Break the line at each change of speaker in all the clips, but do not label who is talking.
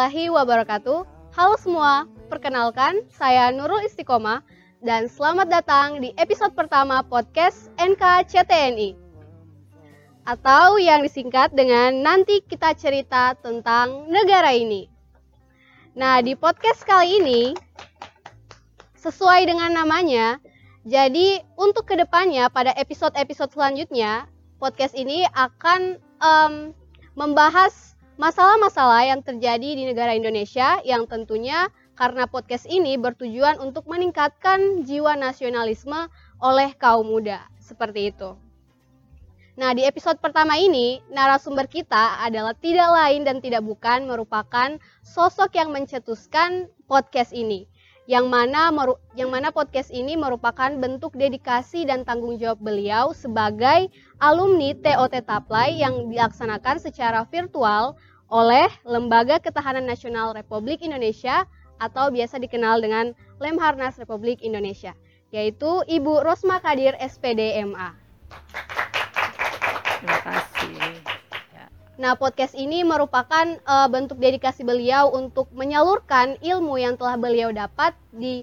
warahmatullahi wabarakatuh. Halo semua, perkenalkan saya Nurul Istiqomah dan selamat datang di episode pertama podcast NKCTNI. Atau yang disingkat dengan nanti kita cerita tentang negara ini. Nah, di podcast kali ini sesuai dengan namanya, jadi untuk ke depannya pada episode-episode selanjutnya podcast ini akan um, membahas masalah-masalah yang terjadi di negara Indonesia yang tentunya karena podcast ini bertujuan untuk meningkatkan jiwa nasionalisme oleh kaum muda. Seperti itu. Nah, di episode pertama ini, narasumber kita adalah tidak lain dan tidak bukan merupakan sosok yang mencetuskan podcast ini yang mana yang mana podcast ini merupakan bentuk dedikasi dan tanggung jawab beliau sebagai alumni TOT Taplai yang dilaksanakan secara virtual oleh Lembaga Ketahanan Nasional Republik Indonesia atau biasa dikenal dengan Lemharnas Republik Indonesia, yaitu Ibu Rosma Kadir SPD MA.
Terima kasih.
Nah, podcast ini merupakan uh, bentuk dedikasi beliau untuk menyalurkan ilmu yang telah beliau dapat di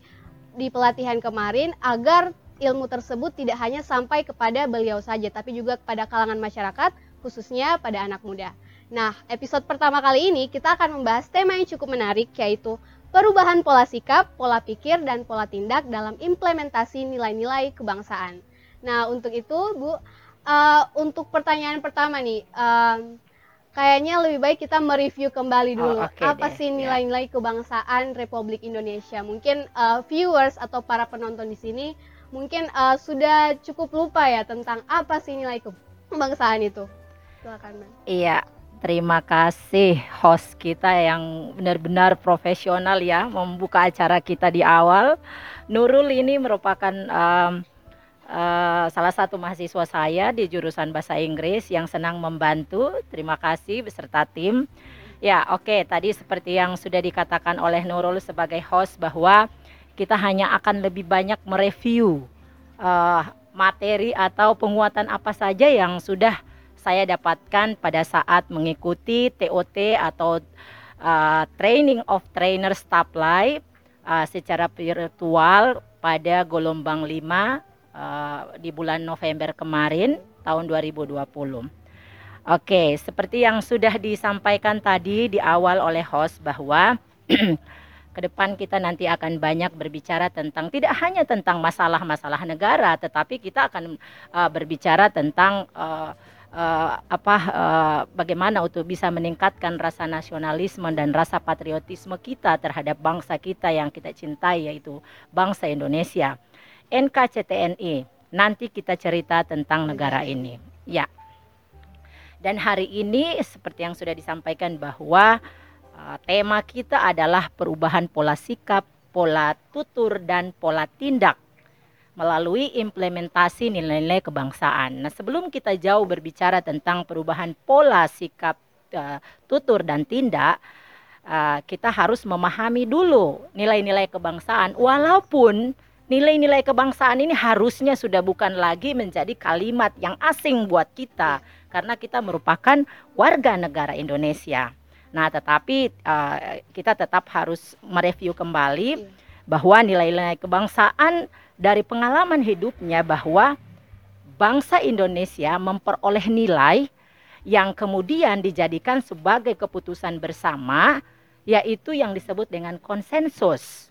di pelatihan kemarin agar ilmu tersebut tidak hanya sampai kepada beliau saja tapi juga kepada kalangan masyarakat khususnya pada anak muda. Nah, episode pertama kali ini kita akan membahas tema yang cukup menarik yaitu perubahan pola sikap, pola pikir dan pola tindak dalam implementasi nilai-nilai kebangsaan. Nah, untuk itu, Bu, uh, untuk pertanyaan pertama nih, um, kayaknya lebih baik kita mereview kembali oh, dulu oh, okay apa deh. sih ya. nilai-nilai kebangsaan Republik Indonesia. Mungkin uh, viewers atau para penonton di sini mungkin uh, sudah cukup lupa ya tentang apa sih nilai kebangsaan itu. Silakan.
Iya, terima kasih host kita yang benar-benar profesional ya membuka acara kita di awal. Nurul ini merupakan um, Uh, salah satu mahasiswa saya di jurusan bahasa Inggris yang senang membantu. Terima kasih beserta tim. Ya, oke. Okay, tadi seperti yang sudah dikatakan oleh Nurul sebagai host bahwa kita hanya akan lebih banyak mereview uh, materi atau penguatan apa saja yang sudah saya dapatkan pada saat mengikuti TOT atau uh, Training of Trainer Staff Life uh, secara virtual pada gelombang 5 uh, di bulan November kemarin tahun 2020. Oke, seperti yang sudah disampaikan tadi di awal oleh host bahwa ke depan kita nanti akan banyak berbicara tentang tidak hanya tentang masalah-masalah negara, tetapi kita akan uh, berbicara tentang uh, uh, apa uh, bagaimana untuk bisa meningkatkan rasa nasionalisme dan rasa patriotisme kita terhadap bangsa kita yang kita cintai yaitu bangsa Indonesia. NKCTNI. Nanti kita cerita tentang negara ini. Ya. Dan hari ini seperti yang sudah disampaikan bahwa uh, tema kita adalah perubahan pola sikap, pola tutur dan pola tindak melalui implementasi nilai-nilai kebangsaan. Nah, sebelum kita jauh berbicara tentang perubahan pola sikap, uh, tutur dan tindak, uh, kita harus memahami dulu nilai-nilai kebangsaan walaupun nilai-nilai kebangsaan ini harusnya sudah bukan lagi menjadi kalimat yang asing buat kita karena kita merupakan warga negara Indonesia. Nah, tetapi uh, kita tetap harus mereview kembali bahwa nilai-nilai kebangsaan dari pengalaman hidupnya bahwa bangsa Indonesia memperoleh nilai yang kemudian dijadikan sebagai keputusan bersama yaitu yang disebut dengan konsensus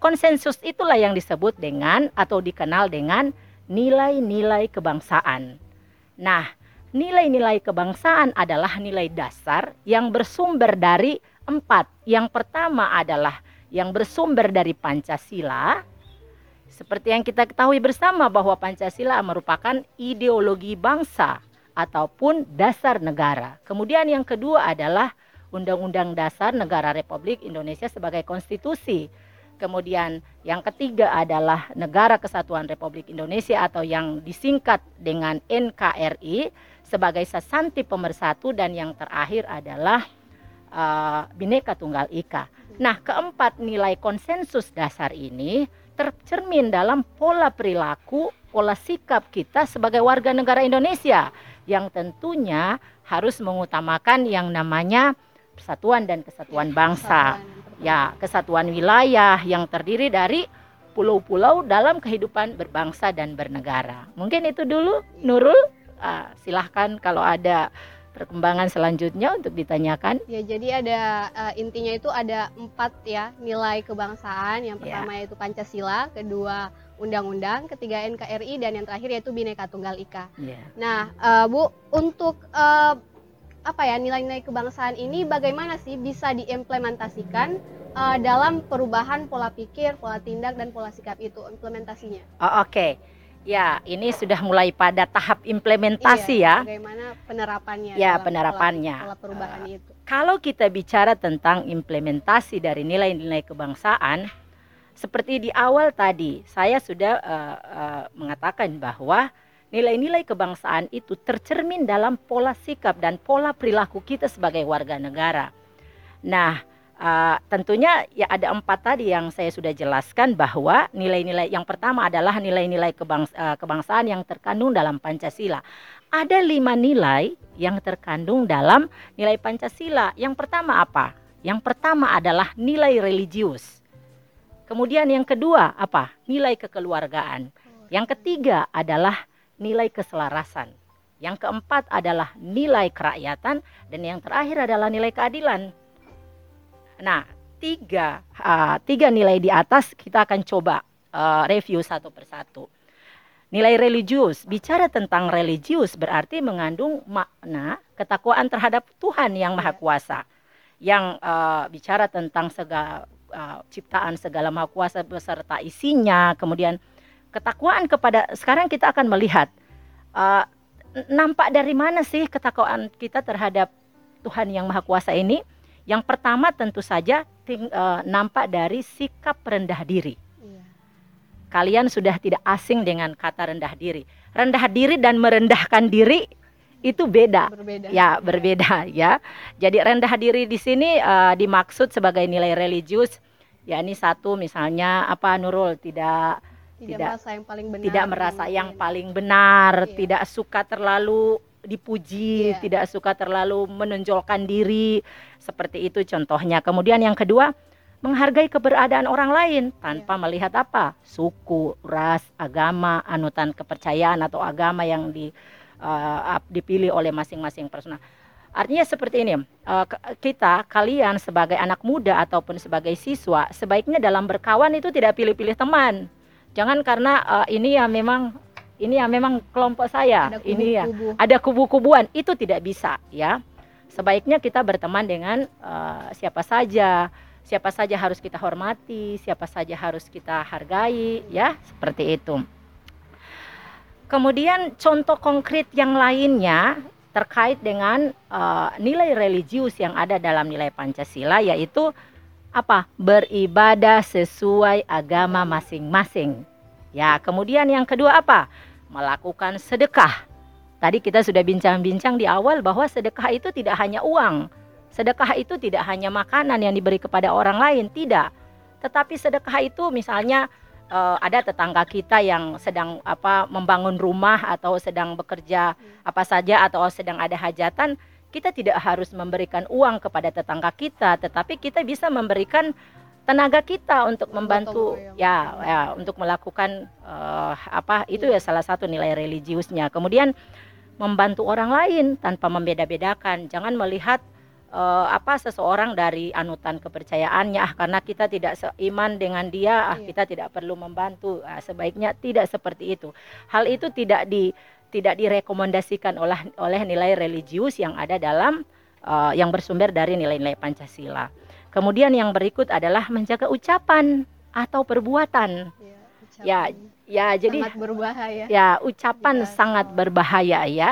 Konsensus itulah yang disebut dengan atau dikenal dengan nilai-nilai kebangsaan. Nah, nilai-nilai kebangsaan adalah nilai dasar yang bersumber dari empat. Yang pertama adalah yang bersumber dari Pancasila. Seperti yang kita ketahui bersama bahwa Pancasila merupakan ideologi bangsa ataupun dasar negara. Kemudian yang kedua adalah Undang-Undang Dasar Negara Republik Indonesia sebagai konstitusi Kemudian yang ketiga adalah Negara Kesatuan Republik Indonesia atau yang disingkat dengan NKRI sebagai sasanti pemersatu dan yang terakhir adalah uh, Bhinneka Tunggal Ika. Nah, keempat nilai konsensus dasar ini tercermin dalam pola perilaku, pola sikap kita sebagai warga negara Indonesia yang tentunya harus mengutamakan yang namanya persatuan dan kesatuan bangsa. Ya, kesatuan wilayah yang terdiri dari pulau-pulau dalam kehidupan berbangsa dan bernegara. Mungkin itu dulu, Nurul. Ah, silahkan kalau ada perkembangan selanjutnya untuk ditanyakan.
Ya, jadi ada eh, intinya itu ada empat ya nilai kebangsaan. Yang
Ya.
pertama yaitu Pancasila, kedua Undang-Undang, ketiga NKRI, dan yang terakhir yaitu Bhinneka Tunggal Ika.
Ya.
Nah, eh, Bu, untuk eh, apa ya nilai-nilai kebangsaan ini bagaimana sih bisa diimplementasikan eh, dalam perubahan pola pikir, pola tindak, dan pola sikap itu implementasinya?
Oh, Oke, ya ini sudah mulai pada tahap implementasi
Iya,
ya.
Bagaimana penerapannya?
Ya,
dalam
penerapannya.
Pola, pola perubahan itu.
Kalau kita bicara tentang implementasi dari nilai-nilai kebangsaan, seperti di awal tadi saya sudah eh, eh, mengatakan bahwa nilai-nilai kebangsaan itu tercermin dalam pola sikap dan pola perilaku kita sebagai warga negara. Nah, eh, tentunya ya ada empat tadi yang saya sudah jelaskan bahwa nilai-nilai yang pertama adalah nilai-nilai kebangs- eh, kebangsaan yang terkandung dalam Pancasila. Ada lima nilai yang terkandung dalam nilai Pancasila. Yang pertama apa? Yang pertama adalah nilai religius. Kemudian yang kedua apa? Nilai kekeluargaan. Yang ketiga adalah nilai keselarasan. Yang keempat adalah nilai kerakyatan dan yang terakhir adalah nilai keadilan. Nah, tiga ah, tiga nilai di atas kita akan coba ah, review satu persatu. Nilai religius, bicara tentang religius berarti mengandung makna ketakwaan terhadap Tuhan yang Maha
Iya.
Kuasa. Yang eh, bicara tentang segala eh, ciptaan segala Maha Kuasa beserta isinya, kemudian ketakwaan kepada sekarang kita akan melihat eh, nampak dari mana sih ketakwaan kita terhadap Tuhan yang Maha Kuasa ini? Yang pertama tentu saja ting- eh, nampak dari sikap rendah diri
Iya.
kalian sudah tidak asing dengan kata rendah diri. Rendah diri dan merendahkan diri itu beda.
Berbeda.
Ya, berbeda ya. Jadi rendah diri di sini eh, dimaksud sebagai nilai religius. Ya, ini satu misalnya apa Nurul tidak
Tidak,
tidak-
merasa yang paling benar.
tidak merasa yang
mungkin.
paling benar,
Iya.
tidak suka terlalu dipuji,
Iya.
tidak suka terlalu menonjolkan diri. Seperti itu contohnya. Kemudian yang kedua, menghargai keberadaan orang lain tanpa
Iya.
melihat apa? Suku, ras, agama, anutan kepercayaan atau agama yang di ap- dipilih oleh masing-masing personal. Artinya seperti ini, eh, kita kalian sebagai anak muda ataupun sebagai siswa sebaiknya dalam berkawan itu tidak pilih-pilih teman. Jangan karena eh, ini ya memang ini ya memang kelompok saya,
Ada
ini ya
kubu-kubu.
ada kubu-kubuan itu tidak bisa ya. Sebaiknya kita berteman dengan eh, siapa saja, siapa saja harus kita hormati, siapa saja harus kita hargai ya, seperti itu. Kemudian contoh konkret yang lainnya terkait dengan eh, nilai religius yang ada dalam nilai Pancasila yaitu apa? Beribadah sesuai agama masing-masing. Ya, kemudian yang kedua apa? Melakukan sedekah. Tadi kita sudah bincang-bincang di awal bahwa sedekah itu tidak hanya uang. Sedekah itu tidak hanya makanan yang diberi kepada orang lain, tidak. Tetapi sedekah itu misalnya eh, ada tetangga kita yang sedang apa membangun rumah atau sedang bekerja apa saja atau sedang ada hajatan, kita tidak harus memberikan uang kepada tetangga kita, tetapi kita bisa memberikan tenaga kita untuk membantu
royong.
ya, ya untuk melakukan eh, apa itu ya salah satu nilai religiusnya. Kemudian membantu orang lain tanpa membeda-bedakan. Jangan melihat eh, apa seseorang dari anutan kepercayaannya ah karena kita tidak seiman dengan dia ah
Iya.
kita tidak perlu membantu. Ah, sebaiknya tidak seperti itu. Hal itu tidak di tidak direkomendasikan oleh oleh nilai religius yang ada dalam eh, yang bersumber dari nilai-nilai Pancasila. Kemudian yang berikut adalah menjaga ucapan atau perbuatan.
Ya, ucapan
Ya, Ya, jadi
sangat berbahaya.
ya ucapan
Jika-
sangat berbahaya ya.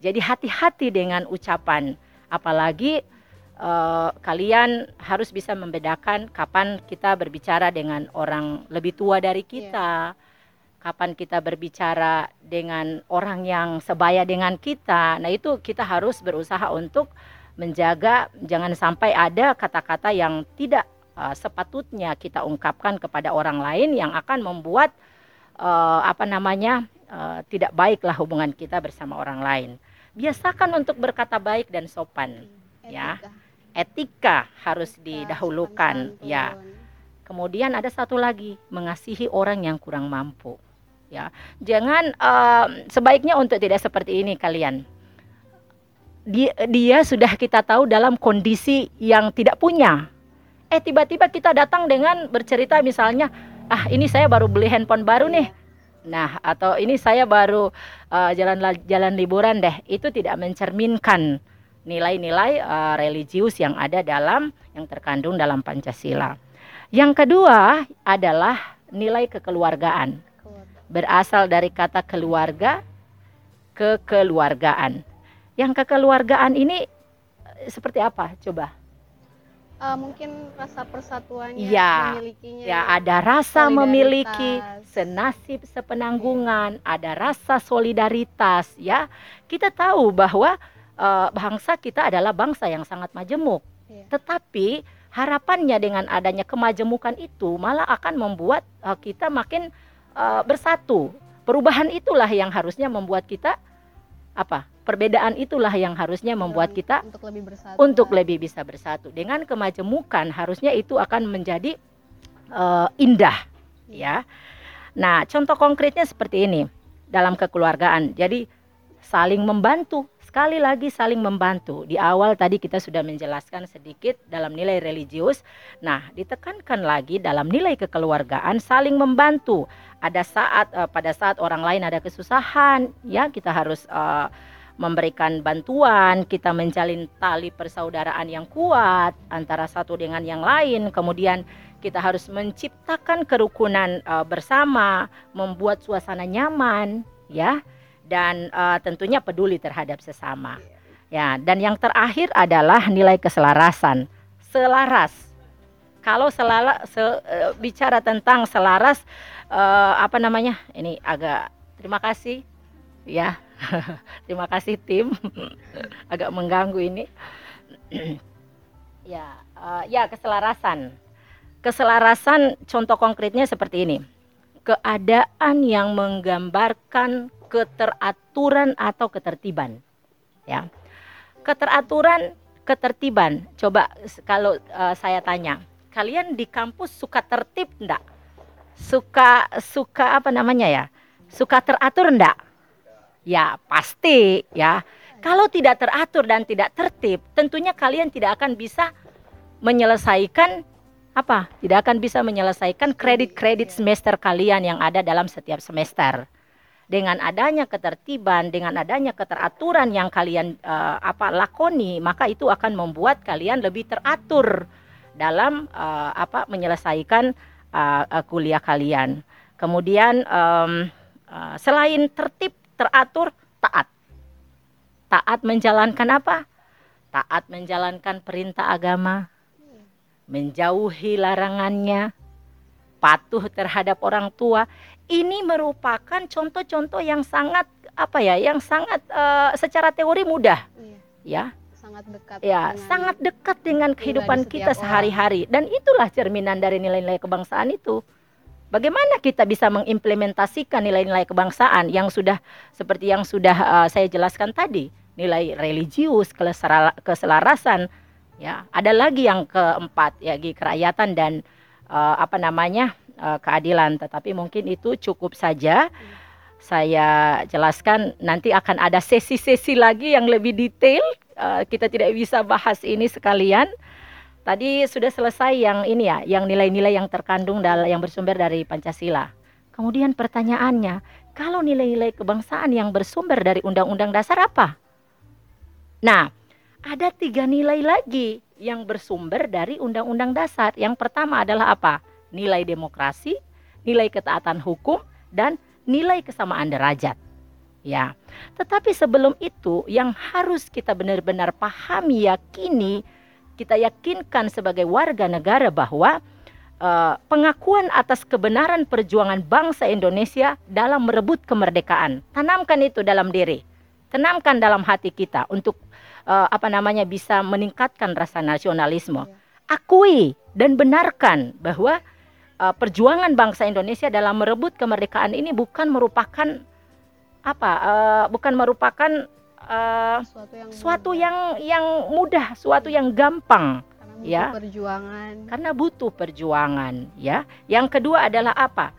Jadi hati-hati dengan ucapan. Apalagi eh, kalian harus bisa membedakan kapan kita berbicara dengan orang lebih tua dari kita. Kapan kita berbicara dengan orang yang sebaya dengan kita. Nah, itu kita harus berusaha untuk menjaga jangan sampai ada kata-kata yang tidak uh, sepatutnya kita ungkapkan kepada orang lain yang akan membuat uh, apa namanya uh, tidak baiklah hubungan kita bersama orang lain. Biasakan untuk berkata baik dan sopan, ya. Etika harus didahulukan, ya. Kemudian ada satu lagi, mengasihi orang yang kurang mampu. Ya, jangan uh, sebaiknya untuk tidak seperti ini kalian. Dia, dia sudah kita tahu dalam kondisi yang tidak punya. Eh tiba-tiba kita datang dengan bercerita misalnya, ah ini saya baru beli handphone baru nih. Nah, atau ini saya baru uh, jalan jalan liburan deh. Itu tidak mencerminkan nilai-nilai uh, religius yang ada dalam yang terkandung dalam Pancasila. Yang kedua adalah nilai kekeluargaan. Berasal dari kata keluarga kekeluargaan. Yang kekeluargaan ini eh, seperti apa? Coba.
Uh, mungkin rasa persatuannya
ya,
memilikinya.
Ya, ada rasa memiliki senasib sepenanggungan, ya. ada rasa solidaritas ya. Kita tahu bahwa uh, bangsa kita adalah bangsa yang sangat majemuk. Yeah. Tetapi harapannya dengan adanya kemajemukan itu malah akan membuat uh, kita makin uh, bersatu. Perubahan itulah yang harusnya membuat kita apa? Perbedaan itulah yang harusnya membuat kita
untuk lebih bersatu.
Untuk lebih bisa bersatu. Dengan kemajemukan harusnya itu akan menjadi uh, indah, iya. ya. Nah, contoh konkretnya seperti ini dalam kekeluargaan. Jadi saling membantu sekali lagi saling membantu. Di awal tadi kita sudah menjelaskan sedikit dalam nilai religius. Nah, ditekankan lagi dalam nilai kekeluargaan saling membantu. Ada saat uh, pada saat orang lain ada kesusahan, ya kita harus uh, memberikan bantuan, kita menjalin tali persaudaraan yang kuat antara satu dengan yang lain. Kemudian kita harus menciptakan kerukunan uh, bersama, membuat suasana nyaman, ya dan uh, tentunya peduli terhadap sesama. Ya, dan yang terakhir adalah nilai keselarasan. Selaras. Kalau selala, se, uh, bicara tentang selaras uh, apa namanya? Ini agak terima kasih ya. terima kasih tim. agak mengganggu ini. ya, uh, ya keselarasan. Keselarasan contoh konkretnya seperti ini. Keadaan yang menggambarkan keteraturan atau ketertiban. Ya. Keteraturan, ketertiban. Coba kalau uh, saya tanya, kalian di kampus suka tertib enggak? Suka suka apa namanya ya? Suka teratur enggak? Ya, pasti ya. Kalau tidak teratur dan tidak tertib, tentunya kalian tidak akan bisa menyelesaikan apa? Tidak akan bisa menyelesaikan kredit-kredit semester kalian yang ada dalam setiap semester dengan adanya ketertiban, dengan adanya keteraturan yang kalian uh, apa lakoni, maka itu akan membuat kalian lebih teratur dalam uh, apa menyelesaikan uh, uh, kuliah kalian. Kemudian um, uh, selain tertib, teratur, taat. Taat menjalankan apa? Taat menjalankan perintah agama, menjauhi larangannya, patuh terhadap orang tua ini merupakan contoh-contoh yang sangat apa ya, yang sangat uh, secara teori mudah, iya. ya.
Sangat dekat.
Ya, sangat dekat dengan kehidupan kita sehari-hari dan itulah cerminan dari nilai-nilai kebangsaan itu. Bagaimana kita bisa mengimplementasikan nilai-nilai kebangsaan yang sudah seperti yang sudah uh, saya jelaskan tadi, nilai religius, keselarasan, ya. Ada lagi yang keempat, ya, kerakyatan dan uh, apa namanya? uh, keadilan, tetapi mungkin itu cukup saja. Saya jelaskan nanti akan ada sesi-sesi lagi yang lebih detail. Uh, kita tidak bisa bahas ini sekalian. Tadi sudah selesai yang ini ya, yang nilai-nilai yang terkandung dalam yang bersumber dari Pancasila. Kemudian pertanyaannya, kalau nilai-nilai kebangsaan yang bersumber dari Undang-Undang Dasar apa? Nah, ada tiga nilai lagi yang bersumber dari Undang-Undang Dasar. Yang pertama adalah apa? nilai demokrasi, nilai ketaatan hukum, dan nilai kesamaan derajat. Ya, tetapi sebelum itu yang harus kita benar-benar pahami, yakini, kita yakinkan sebagai warga negara bahwa uh, pengakuan atas kebenaran perjuangan bangsa Indonesia dalam merebut kemerdekaan. Tanamkan itu dalam diri, tanamkan dalam hati kita untuk uh, apa namanya bisa meningkatkan rasa nasionalisme. Ya akui dan benarkan bahwa uh, perjuangan bangsa Indonesia dalam merebut kemerdekaan ini bukan merupakan apa uh, bukan merupakan uh,
suatu yang
suatu
mudah,
yang yang mudah, suatu yang gampang
karena butuh
ya.
perjuangan
karena butuh perjuangan ya. Yang kedua adalah apa?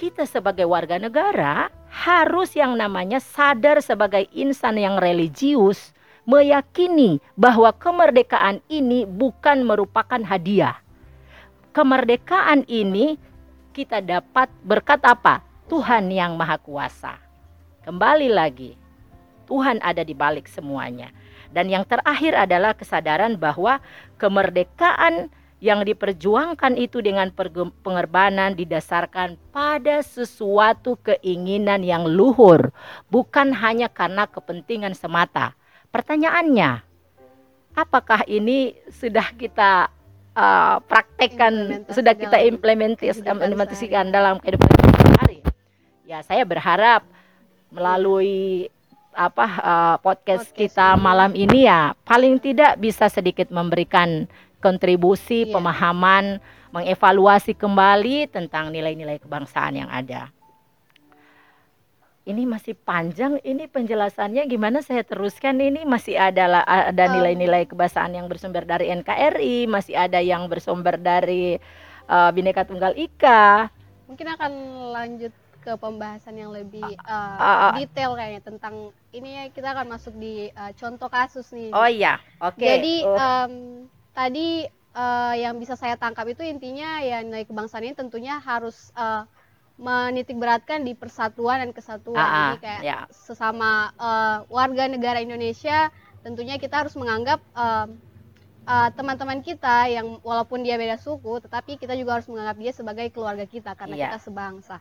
Kita sebagai warga negara harus yang namanya sadar sebagai insan yang religius meyakini bahwa kemerdekaan ini bukan merupakan hadiah. Kemerdekaan ini kita dapat berkat apa? Tuhan yang Maha Kuasa. Kembali lagi, Tuhan ada di balik semuanya. Dan yang terakhir adalah kesadaran bahwa kemerdekaan yang diperjuangkan itu dengan pengorbanan didasarkan pada sesuatu keinginan yang luhur, bukan hanya karena kepentingan semata. Pertanyaannya, apakah ini sudah kita uh, praktekkan, sudah kita implementis- implementasikan dalam kehidupan sehari-hari? Ya, saya berharap melalui apa uh, podcast,
Podcast
kita
ini.
malam ini ya paling tidak bisa sedikit memberikan kontribusi
Iya.
pemahaman mengevaluasi kembali tentang nilai-nilai kebangsaan yang ada. Ini masih panjang ini penjelasannya gimana saya teruskan ini masih ada ada nilai-nilai kebangsaan yang bersumber dari NKRI, masih ada yang bersumber dari uh, Bhinneka Tunggal Ika.
mungkin akan lanjut ke pembahasan yang lebih uh,
ah, ah.
detail kayaknya tentang ini ya kita akan masuk di uh, contoh kasus nih
Oh iya, oke.
Jadi
Oh,
em, tadi eh, yang bisa saya tangkap itu intinya ya nilai kebangsaan ini tentunya harus eh, menitik beratkan di persatuan dan kesatuan.
Ah, ah,
Jadi kayak
ya.
sesama eh, warga negara Indonesia tentunya kita harus menganggap em, teman-teman kita yang walaupun dia beda suku, tetapi kita juga harus menganggap dia sebagai keluarga kita karena
Iya.
kita sebangsa.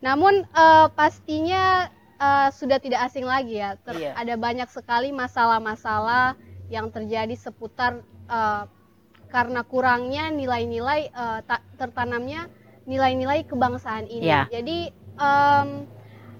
Namun eh, pastinya eh, sudah tidak asing lagi ya. Ter-
Iya.
Ada banyak sekali masalah-masalah yang terjadi seputar eh, karena kurangnya nilai-nilai ta- tertanamnya nilai-nilai kebangsaan ini.
Iya.
Jadi em,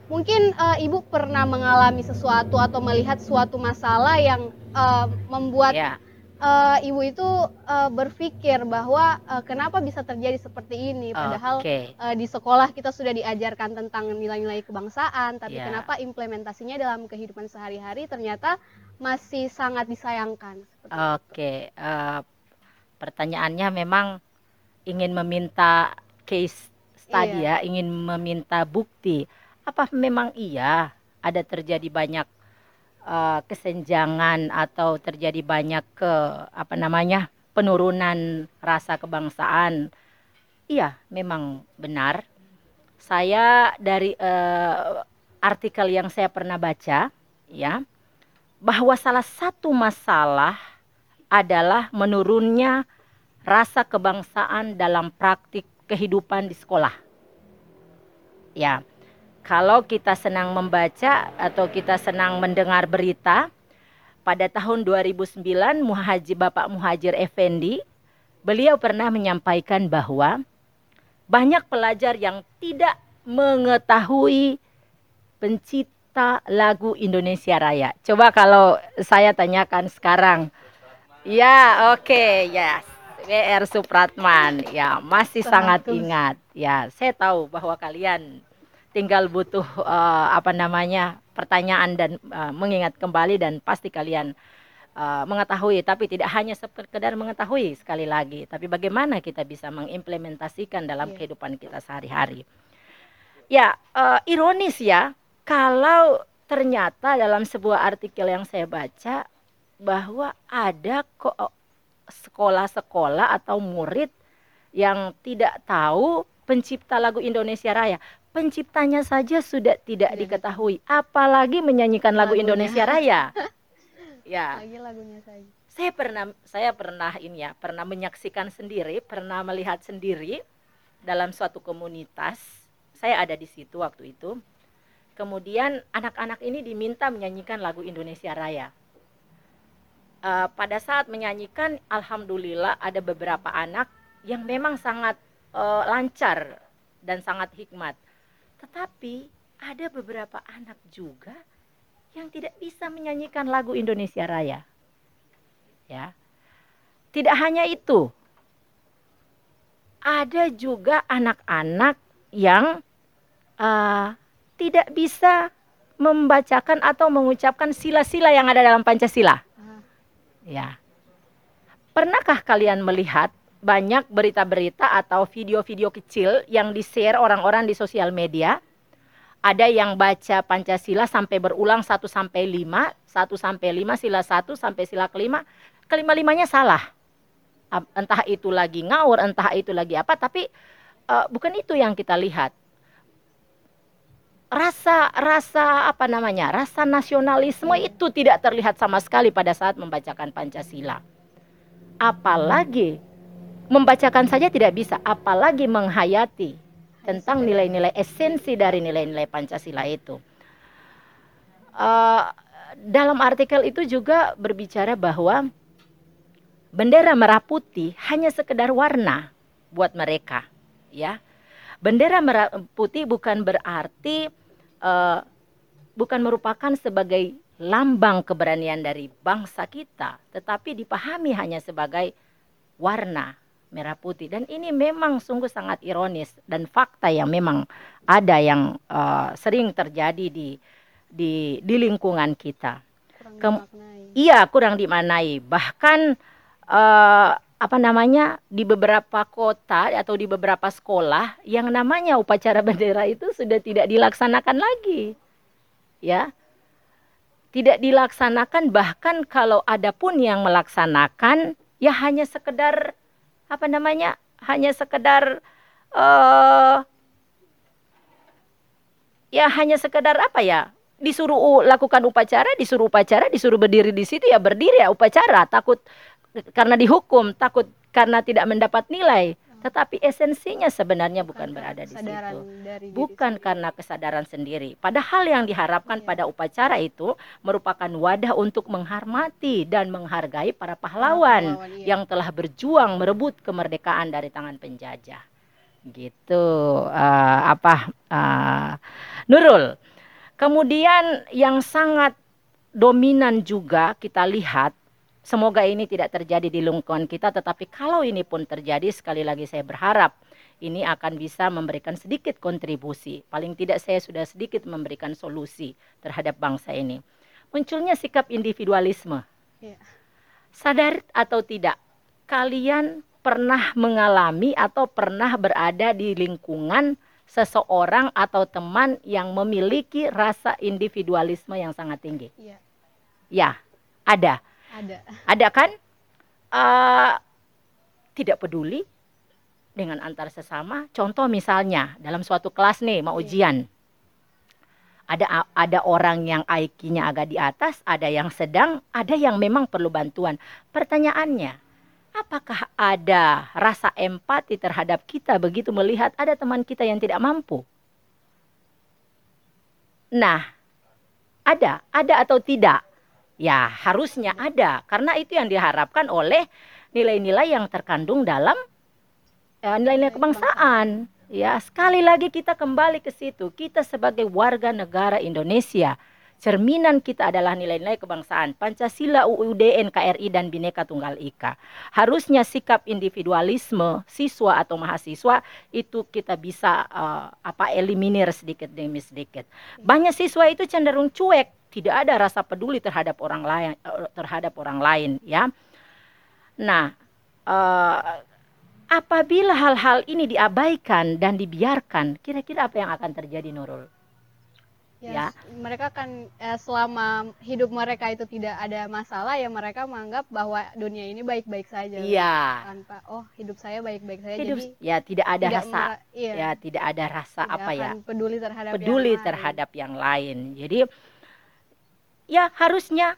mungkin eh, ibu pernah mengalami sesuatu atau melihat suatu masalah yang eh, membuat
ya.
Eh, ibu itu eh, berpikir bahwa eh, kenapa bisa terjadi seperti ini, padahal
Oke.
eh, di sekolah kita sudah diajarkan tentang nilai-nilai kebangsaan, tapi
Ya.
kenapa implementasinya dalam kehidupan sehari-hari ternyata masih sangat disayangkan. Itu.
Oke, eh, pertanyaannya memang ingin meminta case study
Iya.
ya, ingin meminta bukti. Apa memang iya ada terjadi banyak eh, kesenjangan atau terjadi banyak ke apa namanya penurunan rasa kebangsaan? Iya, memang benar. Saya dari eh, artikel yang saya pernah baca, ya, bahwa salah satu masalah adalah menurunnya rasa kebangsaan dalam praktik kehidupan di sekolah. Ya, kalau kita senang membaca atau kita senang mendengar berita, pada tahun 2009 Muhajir Bapak Muhajir Effendi, beliau pernah menyampaikan bahwa banyak pelajar yang tidak mengetahui pencipta lagu Indonesia Raya. Coba kalau saya tanyakan sekarang. Ya, oke, yes. WR Supratman. Ya, masih sangat ingat. Ya, saya tahu bahwa kalian tinggal butuh eh, apa namanya? pertanyaan dan eh, mengingat kembali dan pasti kalian eh, mengetahui tapi tidak hanya sekedar mengetahui sekali lagi, tapi bagaimana kita bisa mengimplementasikan dalam
Iya.
kehidupan kita sehari-hari. Ya, eh, ironis ya, kalau ternyata dalam sebuah artikel yang saya baca bahwa ada kok sekolah-sekolah atau murid yang tidak tahu pencipta lagu Indonesia Raya. Penciptanya saja sudah tidak
Tidak
diketahui, apalagi menyanyikan lagu
Lagunya.
Indonesia Raya. ya,
Lagi lagunya saja.
saya pernah saya pernah ini ya, pernah menyaksikan sendiri, pernah melihat sendiri dalam suatu komunitas. Saya ada di situ waktu itu. Kemudian anak-anak ini diminta menyanyikan lagu Indonesia Raya. Eh, pada saat menyanyikan, alhamdulillah ada beberapa anak yang memang sangat eh, lancar dan sangat hikmat. Tetapi ada beberapa anak juga yang tidak bisa menyanyikan lagu Indonesia Raya. Ya. tidak hanya itu. Ada juga anak-anak yang uh, tidak bisa membacakan atau mengucapkan sila-sila yang ada dalam Pancasila.
Ah.
Ya. Pernahkah kalian melihat banyak berita-berita atau video-video kecil yang di-share orang-orang di sosial media? Ada yang baca Pancasila sampai berulang 1 sampai 5, 1 sampai 5, sila 1 sampai sila kelima, kelima-limanya salah. Entah itu lagi ngawur, entah itu lagi apa, tapi uh, bukan itu yang kita lihat rasa rasa apa namanya rasa nasionalisme itu tidak terlihat sama sekali pada saat membacakan Pancasila apalagi membacakan saja tidak bisa apalagi menghayati tentang nilai-nilai esensi dari nilai-nilai Pancasila itu. Uh, dalam artikel itu juga berbicara bahwa bendera merah putih hanya sekedar warna buat mereka ya. Bendera merah putih bukan berarti uh, bukan merupakan sebagai lambang keberanian dari bangsa kita, tetapi dipahami hanya sebagai warna merah putih. Dan ini memang sungguh sangat ironis dan fakta yang memang ada yang uh, sering terjadi di di di lingkungan kita.
Kurang
iya, kurang dimanai. Bahkan uh, apa namanya di beberapa kota atau di beberapa sekolah yang namanya upacara bendera itu sudah tidak dilaksanakan lagi ya tidak dilaksanakan bahkan kalau ada pun yang melaksanakan ya hanya sekedar apa namanya hanya sekedar uh, ya hanya sekedar apa ya disuruh lakukan upacara disuruh upacara disuruh berdiri di situ ya berdiri ya upacara takut karena dihukum, takut karena tidak mendapat nilai. Tetapi esensinya sebenarnya bukan berada di situ. Bukan karena kesadaran sendiri. Padahal yang diharapkan iya. pada upacara itu merupakan wadah untuk menghormati dan menghargai para pahlawan, pahlawan iya. yang telah berjuang merebut kemerdekaan dari tangan penjajah. Gitu. Uh, apa uh, Nurul. Kemudian yang sangat dominan juga kita lihat Semoga ini tidak terjadi di lingkungan kita, tetapi kalau ini pun terjadi, sekali lagi saya berharap ini akan bisa memberikan sedikit kontribusi. Paling tidak saya sudah sedikit memberikan solusi terhadap bangsa ini. Munculnya sikap individualisme. Yeah. Sadar atau tidak, kalian pernah mengalami atau pernah berada di lingkungan seseorang atau teman yang memiliki rasa individualisme yang sangat tinggi? Yeah. Ya, ada
ada.
Ada kan? Uh, tidak peduli dengan antar sesama. Contoh misalnya dalam suatu kelas nih mau iya. ujian. Ada ada orang yang IQ-nya agak di atas, ada yang sedang, ada yang memang perlu bantuan. Pertanyaannya, apakah ada rasa empati terhadap kita begitu melihat ada teman kita yang tidak mampu? Nah, ada, ada atau tidak? Ya, harusnya ada karena itu yang diharapkan oleh nilai-nilai yang terkandung dalam eh, nilai-nilai kebangsaan. Ya, sekali lagi kita kembali ke situ. Kita sebagai warga negara Indonesia, cerminan kita adalah nilai-nilai kebangsaan, Pancasila, UUD, NKRI dan Bhinneka Tunggal Ika. Harusnya sikap individualisme siswa atau mahasiswa itu kita bisa uh, apa eliminir sedikit demi sedikit. Banyak siswa itu cenderung cuek tidak ada rasa peduli terhadap orang lain eh, terhadap orang lain ya. Nah uh, apabila hal-hal ini diabaikan dan dibiarkan kira-kira apa yang akan terjadi Nurul?
Ya, ya. mereka kan eh, selama hidup mereka itu tidak ada masalah ya mereka menganggap bahwa dunia ini baik-baik saja.
Iya.
Tanpa oh hidup saya baik-baik saja
hidup, jadi ya tidak ada tidak rasa. iya, ya tidak ada rasa
tidak
apa ya?
peduli terhadap
peduli
yang
terhadap lain. yang lain. Jadi ya harusnya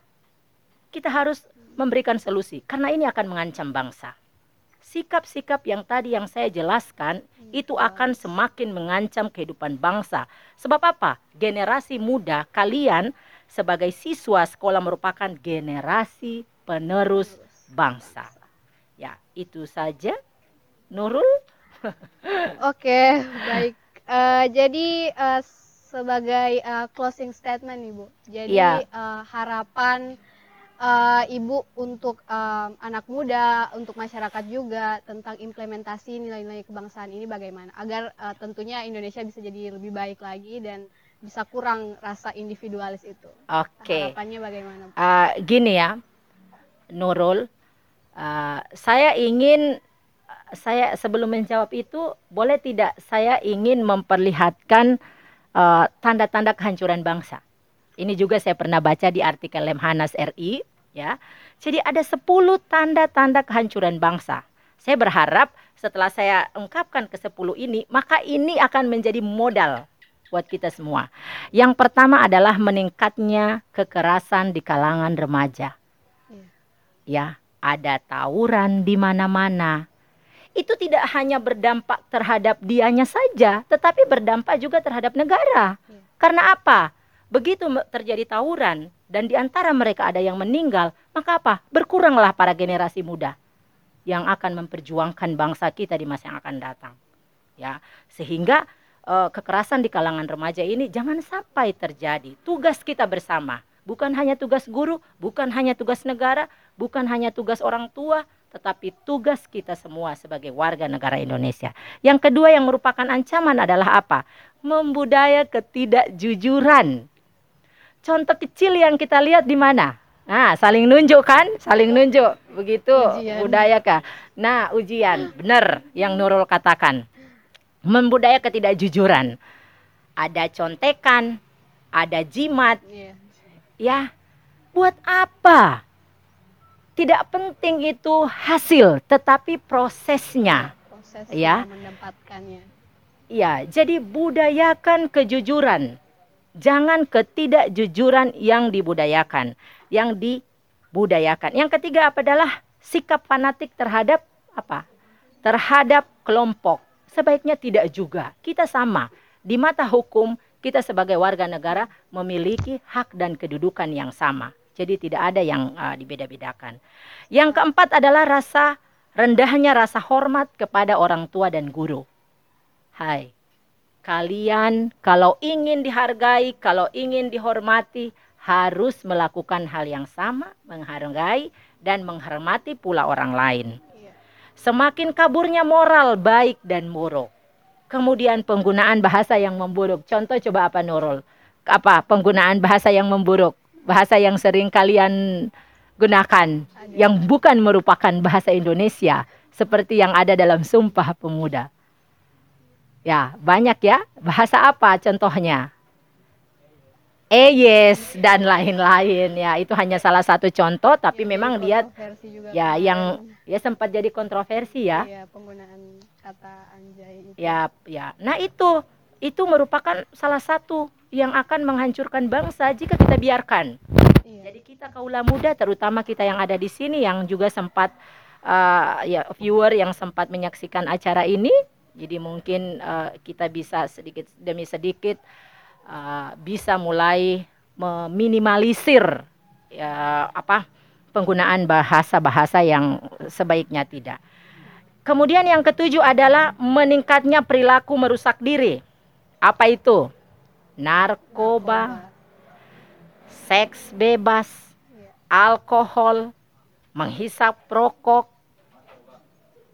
kita harus memberikan solusi karena ini akan mengancam bangsa. Sikap-sikap yang tadi yang saya jelaskan itu akan semakin mengancam kehidupan bangsa. Sebab apa? Generasi muda kalian sebagai siswa sekolah merupakan generasi penerus bangsa. Ya, itu saja. Nurul.
Oke, baik. Uh, jadi uh, sebagai uh, closing statement nih Bu. Jadi
ya.
uh, harapan eh, Ibu untuk em, anak muda, untuk masyarakat juga tentang implementasi nilai-nilai kebangsaan ini bagaimana agar eh, tentunya Indonesia bisa jadi lebih baik lagi dan bisa kurang rasa individualis itu.
Oke.
Harapannya bagaimana? Bu?
Uh, gini ya, Nurul, uh, saya ingin saya sebelum menjawab itu boleh tidak saya ingin memperlihatkan uh, tanda-tanda kehancuran bangsa. Ini juga saya pernah baca di artikel Lemhanas RI ya. Jadi ada 10 tanda-tanda kehancuran bangsa. Saya berharap setelah saya ungkapkan ke 10 ini, maka ini akan menjadi modal buat kita semua. Yang pertama adalah meningkatnya kekerasan di kalangan remaja.
Iya.
Ya, ada tawuran di mana-mana. Itu tidak hanya berdampak terhadap dianya saja, tetapi berdampak juga terhadap negara.
Iya.
Karena apa? Begitu terjadi tawuran dan di antara mereka ada yang meninggal, maka apa? Berkuranglah para generasi muda yang akan memperjuangkan bangsa kita di masa yang akan datang. Ya, sehingga eh, kekerasan di kalangan remaja ini jangan sampai terjadi. Tugas kita bersama, bukan hanya tugas guru, bukan hanya tugas negara, bukan hanya tugas orang tua, tetapi tugas kita semua sebagai warga negara Indonesia. Yang kedua yang merupakan ancaman adalah apa? Membudaya ketidakjujuran. Contoh kecil yang kita lihat di mana? Nah, saling nunjuk kan? Saling nunjuk. Begitu
Ujian.
budaya kah? Nah, ujian. Benar yang Nurul katakan. Membudaya ketidakjujuran. Ada contekan, ada jimat,
Iya.
ya. Buat apa? Tidak penting itu hasil, tetapi prosesnya.
Proses
Ya.
mendapatkannya.
Ya, jadi budayakan kejujuran. Jangan ketidakjujuran yang dibudayakan, yang dibudayakan. Yang ketiga apa adalah sikap fanatik terhadap apa? Terhadap kelompok. Sebaiknya tidak juga. Kita sama. Di mata hukum, kita sebagai warga negara memiliki hak dan kedudukan yang sama. Jadi tidak ada yang uh, dibeda-bedakan. Yang keempat adalah rasa rendahnya rasa hormat kepada orang tua dan guru. Hai, kalian kalau ingin dihargai, kalau ingin dihormati, harus melakukan hal yang sama, menghargai dan menghormati pula orang lain. Semakin kaburnya moral baik dan buruk. Kemudian penggunaan bahasa yang memburuk. Contoh coba apa Nurul? Apa penggunaan bahasa yang memburuk? Bahasa yang sering kalian gunakan yang bukan merupakan bahasa Indonesia seperti yang ada dalam Sumpah Pemuda. Ya, banyak ya. Bahasa apa contohnya? Eh yes dan lain-lain ya. Itu hanya salah satu contoh tapi
Yang
memang dia ya
kemarin.
yang ya sempat jadi kontroversi ya.
Iya, penggunaan kata anjay itu.
Ya, ya. Nah, itu itu merupakan salah satu yang akan menghancurkan bangsa jika kita biarkan.
Iya.
Jadi kita kaula muda terutama kita yang ada di sini yang juga sempat uh, ya viewer yang sempat menyaksikan acara ini jadi mungkin uh, kita bisa sedikit demi sedikit uh, bisa mulai meminimalisir ya apa penggunaan bahasa-bahasa yang sebaiknya tidak. Kemudian yang ketujuh adalah meningkatnya perilaku merusak diri. Apa itu? Narkoba, seks bebas,
Iya.
alkohol, menghisap rokok.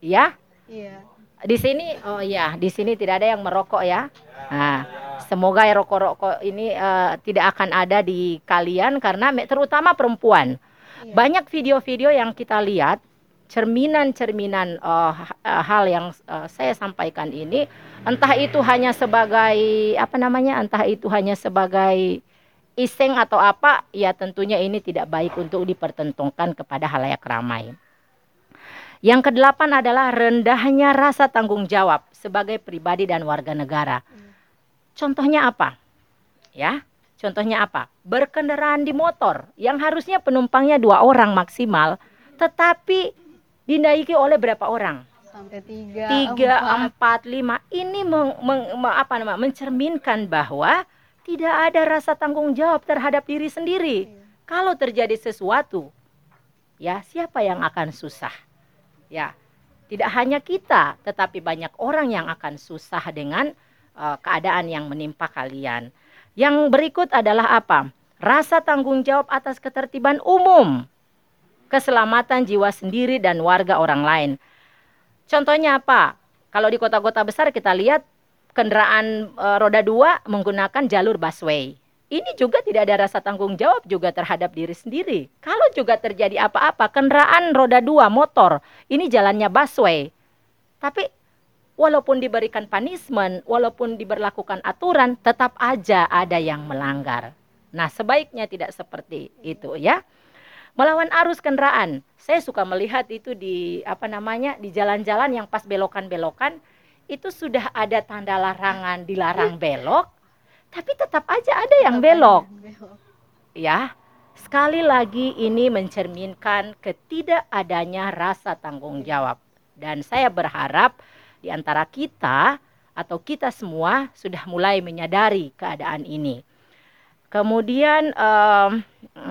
Ya,
Iya.
di sini oh ya, di sini tidak ada yang merokok ya. Nah, semoga ya rokok-rokok ini eh, tidak akan ada di kalian karena terutama perempuan.
Iya.
Banyak video-video yang kita lihat cerminan-cerminan eh, hal yang eh, saya sampaikan ini entah itu hanya sebagai apa namanya entah itu hanya sebagai iseng atau apa ya tentunya ini tidak baik untuk dipertentukan kepada halayak ramai. Yang kedelapan adalah rendahnya rasa tanggung jawab sebagai pribadi dan warga negara. Contohnya apa? Ya, contohnya apa? Berkendaraan di motor yang harusnya penumpangnya dua orang maksimal, tetapi dinaiki oleh berapa orang?
Sampai tiga,
Tiga,
empat.
empat, lima. Ini meng- meng- me- apa nama? Mencerminkan bahwa tidak ada rasa tanggung jawab terhadap diri sendiri.
Iya.
Kalau terjadi sesuatu, ya siapa yang akan susah? Ya, tidak hanya kita, tetapi banyak orang yang akan susah dengan eh, keadaan yang menimpa kalian. Yang berikut adalah apa? Rasa tanggung jawab atas ketertiban umum. Keselamatan jiwa sendiri dan warga orang lain. Contohnya apa? Kalau di kota-kota besar kita lihat kendaraan e, roda dua menggunakan jalur busway. Ini juga tidak ada rasa tanggung jawab juga terhadap diri sendiri. Kalau juga terjadi apa-apa, kendaraan roda dua motor, ini jalannya busway. Tapi walaupun diberikan punishment, walaupun diberlakukan aturan, tetap aja ada yang melanggar. Nah, sebaiknya tidak seperti itu ya melawan arus kendaraan. Saya suka melihat itu di apa namanya di jalan-jalan yang pas belokan-belokan itu sudah ada tanda larangan dilarang belok, tapi tetap aja ada yang belok. Ya, sekali lagi ini mencerminkan ketidakadanya rasa tanggung jawab. Dan saya berharap di antara kita atau kita semua sudah mulai menyadari keadaan ini. Kemudian um,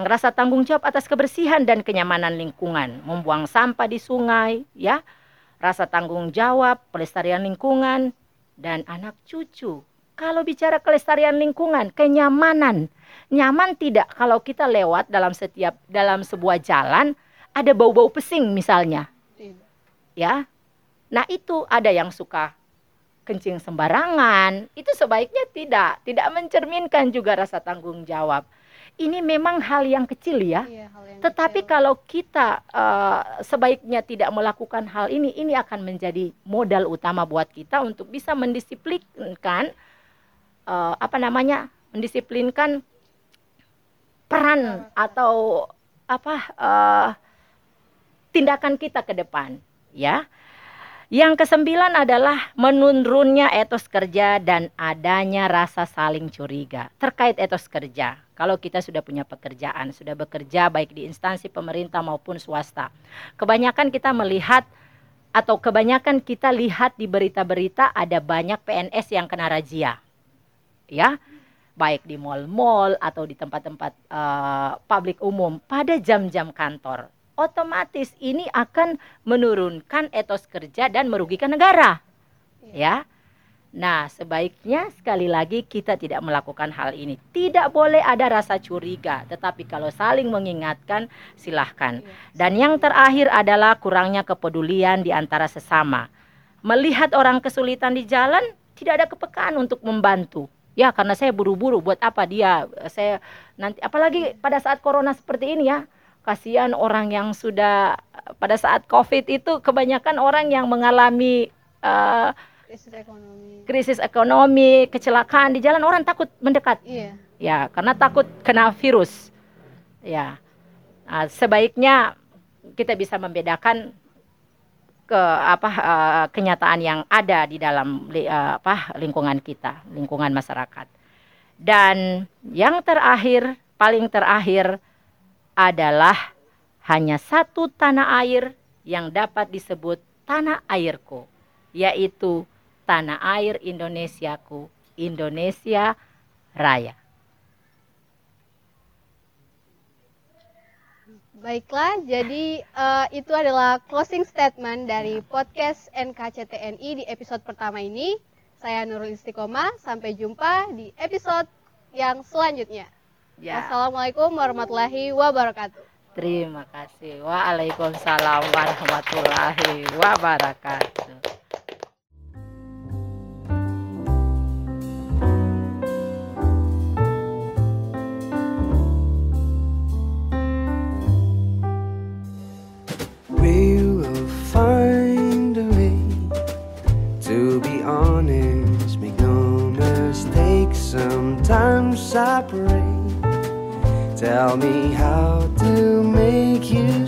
rasa tanggung jawab atas kebersihan dan kenyamanan lingkungan, membuang sampah di sungai, ya, rasa tanggung jawab, pelestarian lingkungan, dan anak cucu. Kalau bicara kelestarian lingkungan, kenyamanan, nyaman tidak kalau kita lewat dalam setiap dalam sebuah jalan ada bau-bau pesing misalnya, ya. Nah itu ada yang suka kencing sembarangan, itu sebaiknya tidak, tidak mencerminkan juga rasa tanggung jawab. Ini memang hal yang kecil ya. Iya, yang Tetapi kecil. kalau kita uh, sebaiknya tidak melakukan hal ini, ini akan menjadi modal utama buat kita untuk bisa mendisiplinkan uh, apa namanya? mendisiplinkan peran atau apa uh, tindakan kita ke depan, ya. Yang kesembilan adalah menurunnya etos kerja dan adanya rasa saling curiga. Terkait etos kerja, kalau kita sudah punya pekerjaan, sudah bekerja baik di instansi pemerintah maupun swasta. Kebanyakan kita melihat atau kebanyakan kita lihat di berita-berita ada banyak PNS yang kena razia. Ya, baik di mall-mall atau di tempat-tempat uh, publik umum pada jam-jam kantor otomatis ini akan menurunkan etos kerja dan merugikan negara. Ya. Nah, sebaiknya sekali lagi kita tidak melakukan hal ini. Tidak boleh ada rasa curiga, tetapi kalau saling mengingatkan silahkan. Iya. Dan yang terakhir adalah kurangnya kepedulian di antara sesama. Melihat orang kesulitan di jalan, tidak ada kepekaan untuk membantu. Ya, karena saya buru-buru buat apa dia saya nanti apalagi pada saat corona seperti ini ya kasihan orang yang sudah pada saat COVID itu kebanyakan orang yang mengalami uh, krisis ekonomi. krisis ekonomi, kecelakaan di jalan orang takut mendekat. Iya. Ya, karena takut kena virus. Ya. Nah, sebaiknya kita bisa membedakan ke apa uh, kenyataan yang ada di dalam uh, apa lingkungan kita, lingkungan masyarakat. Dan yang terakhir, paling terakhir adalah hanya satu tanah air yang dapat disebut tanah airku, yaitu tanah air Indonesiaku, Indonesia Raya.
Baiklah, jadi uh, itu adalah closing statement dari podcast NKCTNI di episode pertama ini. Saya Nurul Istiqomah, sampai jumpa di episode yang selanjutnya. Ya. Wassalamualaikum warahmatullahi wabarakatuh.
Terima kasih. Waalaikumsalam warahmatullahi wabarakatuh.
We will find a way to be honest, make no mistakes. Sometimes separate. Tell me how to make you